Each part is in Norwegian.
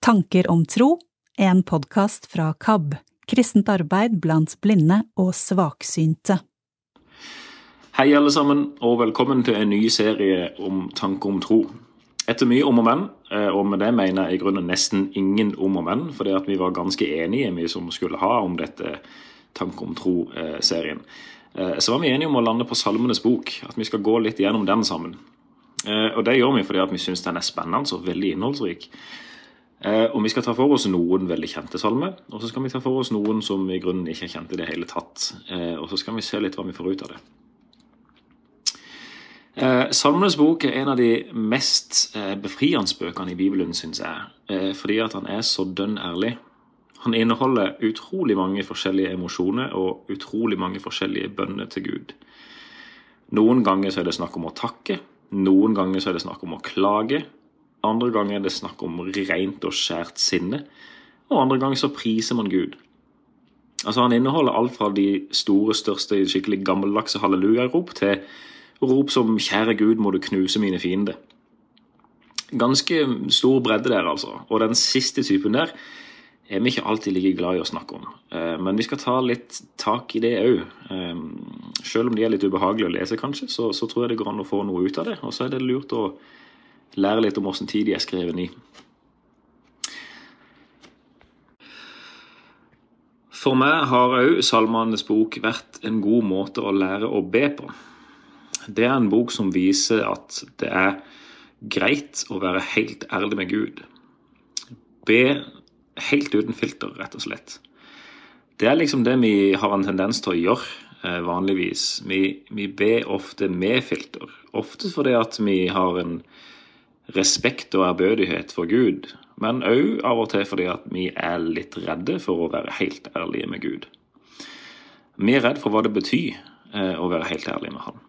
Tanker om tro, en podkast fra KAB, kristent arbeid blant blinde og svaksynte. Hei alle sammen, og velkommen til en ny serie om tanker om tro. Etter mye om og men, eh, og med det mener jeg i grunnen nesten ingen om og men, fordi at vi var ganske enige, vi som skulle ha om dette Tanker om tro-serien. Eh, så var vi enige om å lande på Salmenes bok, at vi skal gå litt gjennom den sammen. Eh, og det gjør vi fordi at vi syns den er spennende og veldig innholdsrik. Eh, og Vi skal ta for oss noen veldig kjente salmer, og så skal vi ta for oss noen som i grunnen ikke er kjente i det hele tatt. Eh, og så skal vi se litt hva vi får ut av det. Eh, Salmenes bok er en av de mest befriende bøkene i Bibelen, syns jeg. Fordi at han er så dønn ærlig. Han inneholder utrolig mange forskjellige emosjoner og utrolig mange forskjellige bønner til Gud. Noen ganger så er det snakk om å takke, noen ganger så er det snakk om å klage, andre ganger er det snakk om rent og skjært sinne. Og andre ganger så priser man Gud. Altså Han inneholder alt fra de store, største, skikkelig gammeldagse hallelujarop til rop som 'Kjære Gud, må du knuse mine fiender'. Ganske stor bredde der, altså. Og den siste typen der er vi ikke alltid like glad i å snakke om. Eh, men vi skal ta litt tak i det òg. Eh, selv om de er litt ubehagelige å lese, kanskje, så, så tror jeg det går an å få noe ut av det. Og så er det lurt å lære litt om åssen tid de er skrevet i. For meg har òg Salmanes bok vært en god måte å lære å be på. Det er en bok som viser at det er greit å være helt ærlig med Gud. Be helt uten filter, rett og slett. Det er liksom det vi har en tendens til å gjøre eh, vanligvis. Vi, vi ber ofte med filter. Ofte fordi at vi har en respekt og ærbødighet for Gud, men òg av og til fordi at vi er litt redde for å være helt ærlige med Gud. Vi er redd for hva det betyr eh, å være helt ærlig med Han.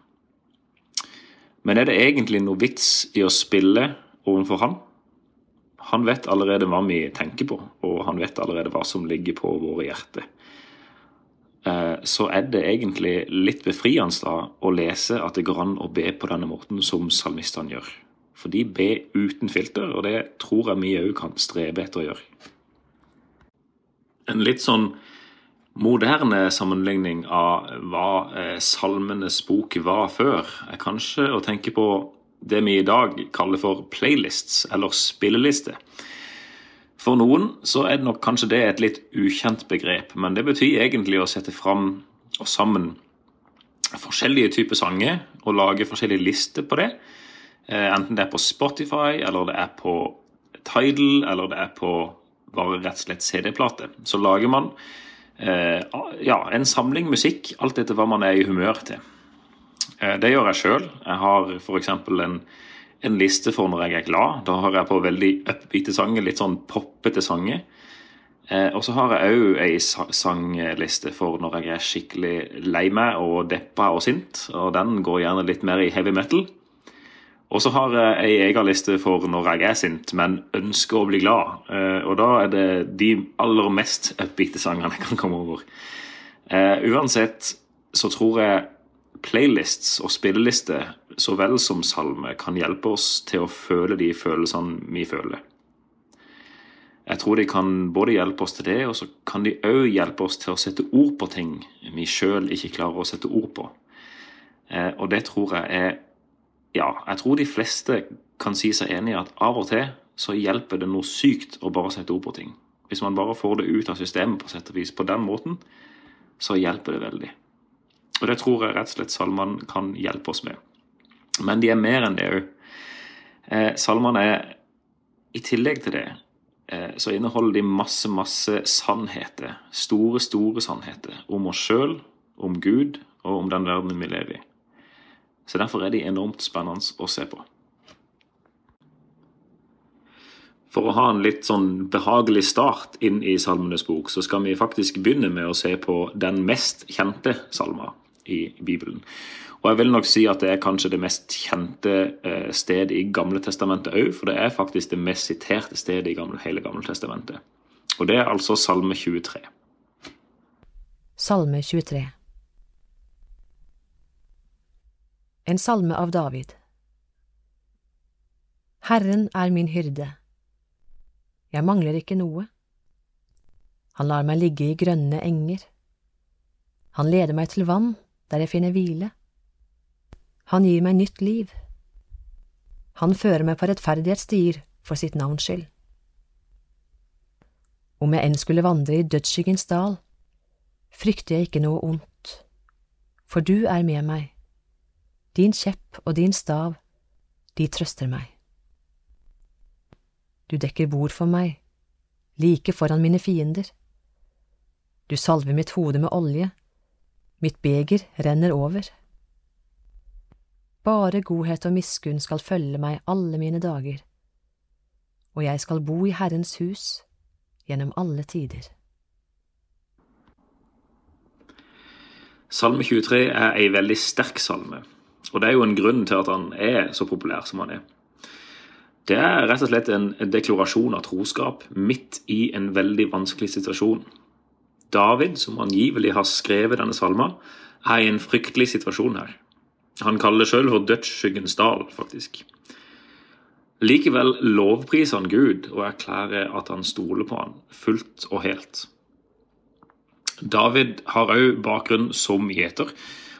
Men er det egentlig noe vits i å spille overfor Han? Han vet allerede hva vi tenker på, og han vet allerede hva som ligger på våre hjerter. Eh, så er det egentlig litt befriende å lese at det går an å be på denne måten som salmistene gjør. For de ber uten filter, og det tror jeg vi òg kan strebe etter å gjøre. En litt sånn moderne sammenligning av hva eh, Salmenes bok var før, er kanskje å tenke på det vi i dag kaller for playlists, eller spilleliste. For noen så er det nok kanskje det et litt ukjent begrep, men det betyr egentlig å sette fram og sammen forskjellige typer sanger og lage forskjellige lister på det. Eh, enten det er på Spotify, eller det er på Tidal, eller det er på bare rett og slett CD-plate. Så lager man eh, ja, en samling musikk, alt etter hva man er i humør til. Eh, det gjør jeg sjøl. Jeg har f.eks. En, en liste for når jeg er glad. Da har jeg på veldig upbeate sanger, litt sånn poppete sanger. Eh, og så har jeg òg ei sangliste for når jeg er skikkelig lei meg og deppa og sint. Og den går gjerne litt mer i heavy metal. Og så har jeg ei egen liste for når jeg er sint, men ønsker å bli glad. Eh, og da er det de aller mest upbeate sangene jeg kan komme over. Uh, uansett så tror jeg playlists og spillelister så vel som salme kan hjelpe oss til å føle de følelsene vi føler. Jeg tror de kan både hjelpe oss til det, og så kan de òg hjelpe oss til å sette ord på ting vi sjøl ikke klarer å sette ord på. Og det tror jeg er ja, jeg tror de fleste kan si seg enig i at av og til så hjelper det noe sykt å bare sette ord på ting. Hvis man bare får det ut av systemet på sett og vis på den måten, så hjelper det veldig. Og det tror jeg rett og slett salmene kan hjelpe oss med. Men de er mer enn det òg. Eh, salmene er I tillegg til det eh, så inneholder de masse, masse sannheter. Store, store sannheter om oss sjøl, om Gud og om den verdenen vi lever i. Så derfor er de enormt spennende å se på. For å ha en litt sånn behagelig start inn i Salmenes bok, så skal vi faktisk begynne med å se på den mest kjente salma i Bibelen. Og jeg vil nok si at det er kanskje det mest kjente eh, stedet i Gamle Testamentet òg, for det er faktisk det mest siterte stedet i hele Gamle Testamentet. Og det er altså Salme 23. Salme 23 En salme av David Herren er min hyrde. Jeg mangler ikke noe. Han lar meg ligge i grønne enger. Han leder meg til vann, der jeg finner hvile. Han gir meg nytt liv. Han fører meg på rettferdighetsstier for sitt navns skyld. Om jeg enn skulle vandre i dødsskyggens dal, frykter jeg ikke noe ondt, for du er med meg. Din kjepp og din stav, de trøster meg. Du dekker bord for meg, like foran mine fiender. Du salver mitt hode med olje, mitt beger renner over. Bare godhet og miskunn skal følge meg alle mine dager, og jeg skal bo i Herrens hus gjennom alle tider. Salme 23 er ei veldig sterk salme, og det er jo en grunn til at han er så populær som han er. Det er rett og slett en deklarasjon av troskap midt i en veldig vanskelig situasjon. David, som angivelig har skrevet denne salma, er i en fryktelig situasjon her. Han kaller det sjøl for dødsskyggens dal, faktisk. Likevel lovpriser han Gud og erklærer at han stoler på han fullt og helt. David har òg bakgrunn som gjeter,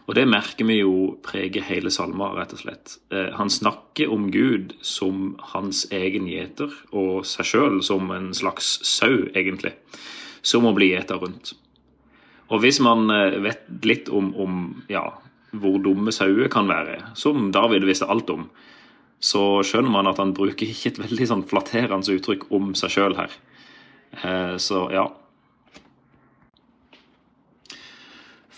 og det merker vi jo preger hele salma, rett og slett. Eh, han snakker om Gud som hans egen gjeter, og seg sjøl som en slags sau, egentlig, som må bli gjeta rundt. Og hvis man eh, vet litt om, om ja, hvor dumme sauer kan være, som David visste alt om, så skjønner man at han bruker ikke et veldig sånn flatterende uttrykk om seg sjøl her. Eh, så ja,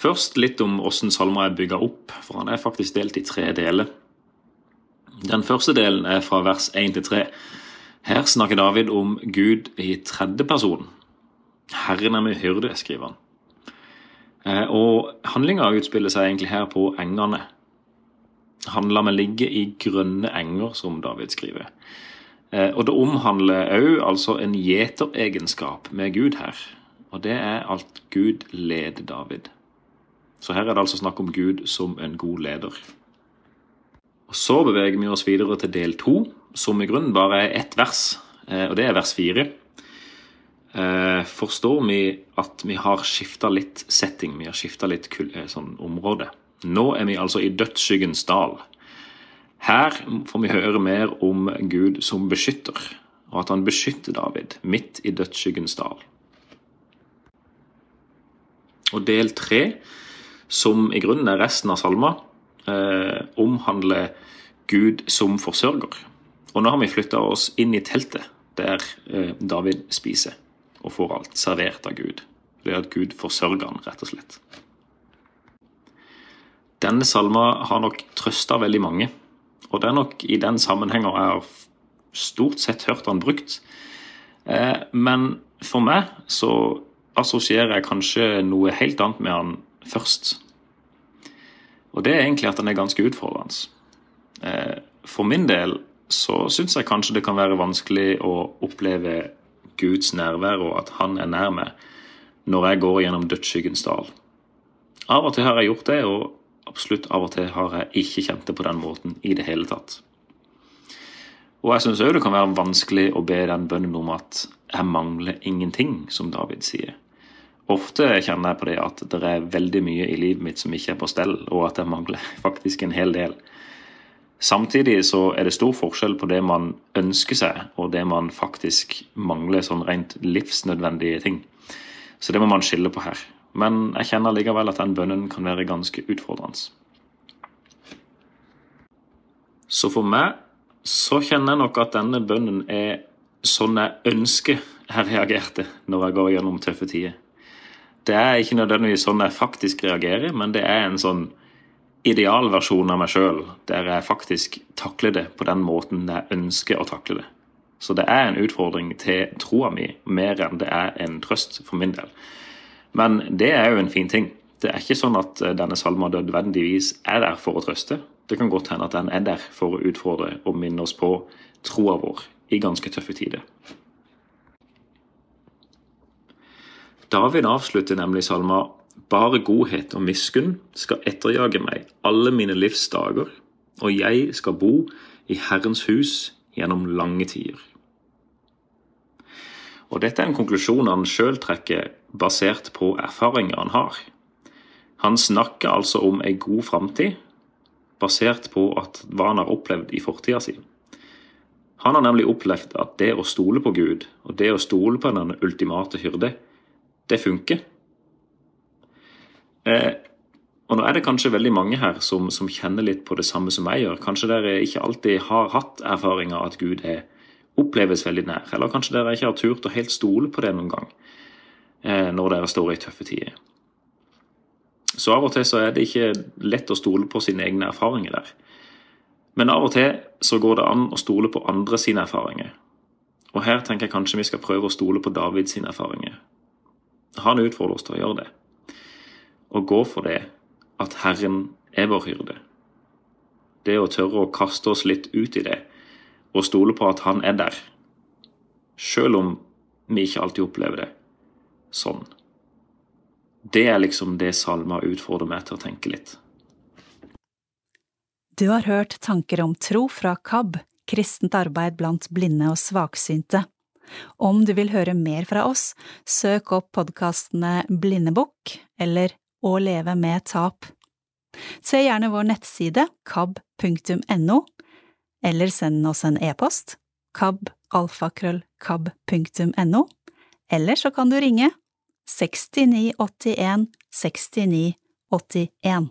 Først litt om hvordan salmer er bygga opp, for han er faktisk delt i tre deler. Den første delen er fra vers 1 til 3. Her snakker David om Gud i tredje person. Herren er min hyrde, skriver han. Eh, og handlinga utspiller seg egentlig her på engene. Han lar meg ligge i grønne enger, som David skriver. Eh, og det omhandler òg altså en gjeteregenskap med Gud her. Og det er at Gud leder David. Så her er det altså snakk om Gud som en god leder. Og Så beveger vi oss videre til del to, som i grunnen bare er ett vers, eh, og det er vers fire. Eh, forstår vi at vi har skifta litt setting, vi har skifta litt eh, sånn område. Nå er vi altså i dødsskyggens dal. Her får vi høre mer om Gud som beskytter, og at han beskytter David midt i dødsskyggens dal. Og del tre som i grunnen er resten av salma, eh, omhandler Gud som forsørger. Og nå har vi flytta oss inn i teltet der eh, David spiser og får alt servert av Gud. Det er at Gud forsørger han, rett og slett. Denne salma har nok trøsta veldig mange, og det er nok i den sammenhengen jeg har stort sett hørt han brukt. Eh, men for meg så assosierer jeg kanskje noe helt annet med han først. Og det er egentlig at den er ganske utfordrende. Eh, for min del så syns jeg kanskje det kan være vanskelig å oppleve Guds nærvær og at han er nær meg når jeg går gjennom dødsskyggens dal. Av og til har jeg gjort det, og absolutt av og til har jeg ikke kjent det på den måten i det hele tatt. Og jeg syns òg det kan være vanskelig å be den bønnen om at jeg mangler ingenting, som David sier. Ofte kjenner jeg på det at det er veldig mye i livet mitt som ikke er på stell, og at jeg mangler faktisk en hel del. Samtidig så er det stor forskjell på det man ønsker seg, og det man faktisk mangler sånn rent livsnødvendige ting. Så det må man skille på her. Men jeg kjenner likevel at den bønnen kan være ganske utfordrende. Så for meg så kjenner jeg nok at denne bønnen er sånn jeg ønsker jeg reagerte når jeg går gjennom tøffe tider. Det er ikke nødvendigvis sånn jeg faktisk reagerer, men det er en sånn idealversjon av meg sjøl, der jeg faktisk takler det på den måten jeg ønsker å takle det. Så det er en utfordring til troa mi mer enn det er en trøst for min del. Men det er jo en fin ting. Det er ikke sånn at denne salma nødvendigvis er der for å trøste. Det kan godt hende at den er der for å utfordre og minne oss på troa vår i ganske tøffe tider. David avslutter nemlig salma bare godhet og miskunn skal etterjage meg alle mine livs dager, og jeg skal bo i Herrens hus gjennom lange tider. Og dette er en konklusjon han sjøl trekker basert på erfaringer han har. Han snakker altså om ei god framtid basert på hva han har opplevd i fortida si. Han har nemlig opplevd at det å stole på Gud, og det å stole på den ultimate hyrde, det funker. Eh, og nå er det kanskje veldig mange her som, som, kjenner litt på det samme som jeg gjør. Kanskje dere ikke alltid har hatt erfaringer at Gud er, oppleves veldig nær. Eller kanskje dere ikke har turt å helt stole på det noen gang eh, når dere står i tøffe tider. Så av og til så er det ikke lett å stole på sine egne erfaringer der. Men av og til så går det an å stole på andre sine erfaringer. Og her tenker jeg kanskje vi skal prøve å stole på David sine erfaringer. Han utfordrer oss til å gjøre det. Og gå for det at Herren er vår hyrde. Det å tørre å kaste oss litt ut i det, og stole på at Han er der. Sjøl om vi ikke alltid opplever det sånn. Det er liksom det salma utfordrer meg til å tenke litt. Du har hørt tanker om tro fra KAB, kristent arbeid blant blinde og svaksynte. Om du vil høre mer fra oss, søk opp podkastene Blindebukk eller Å leve med tap. Se gjerne vår nettside kab.no, eller send oss en e-post kabalfakrøllkab.no, eller så kan du ringe 6981 6981.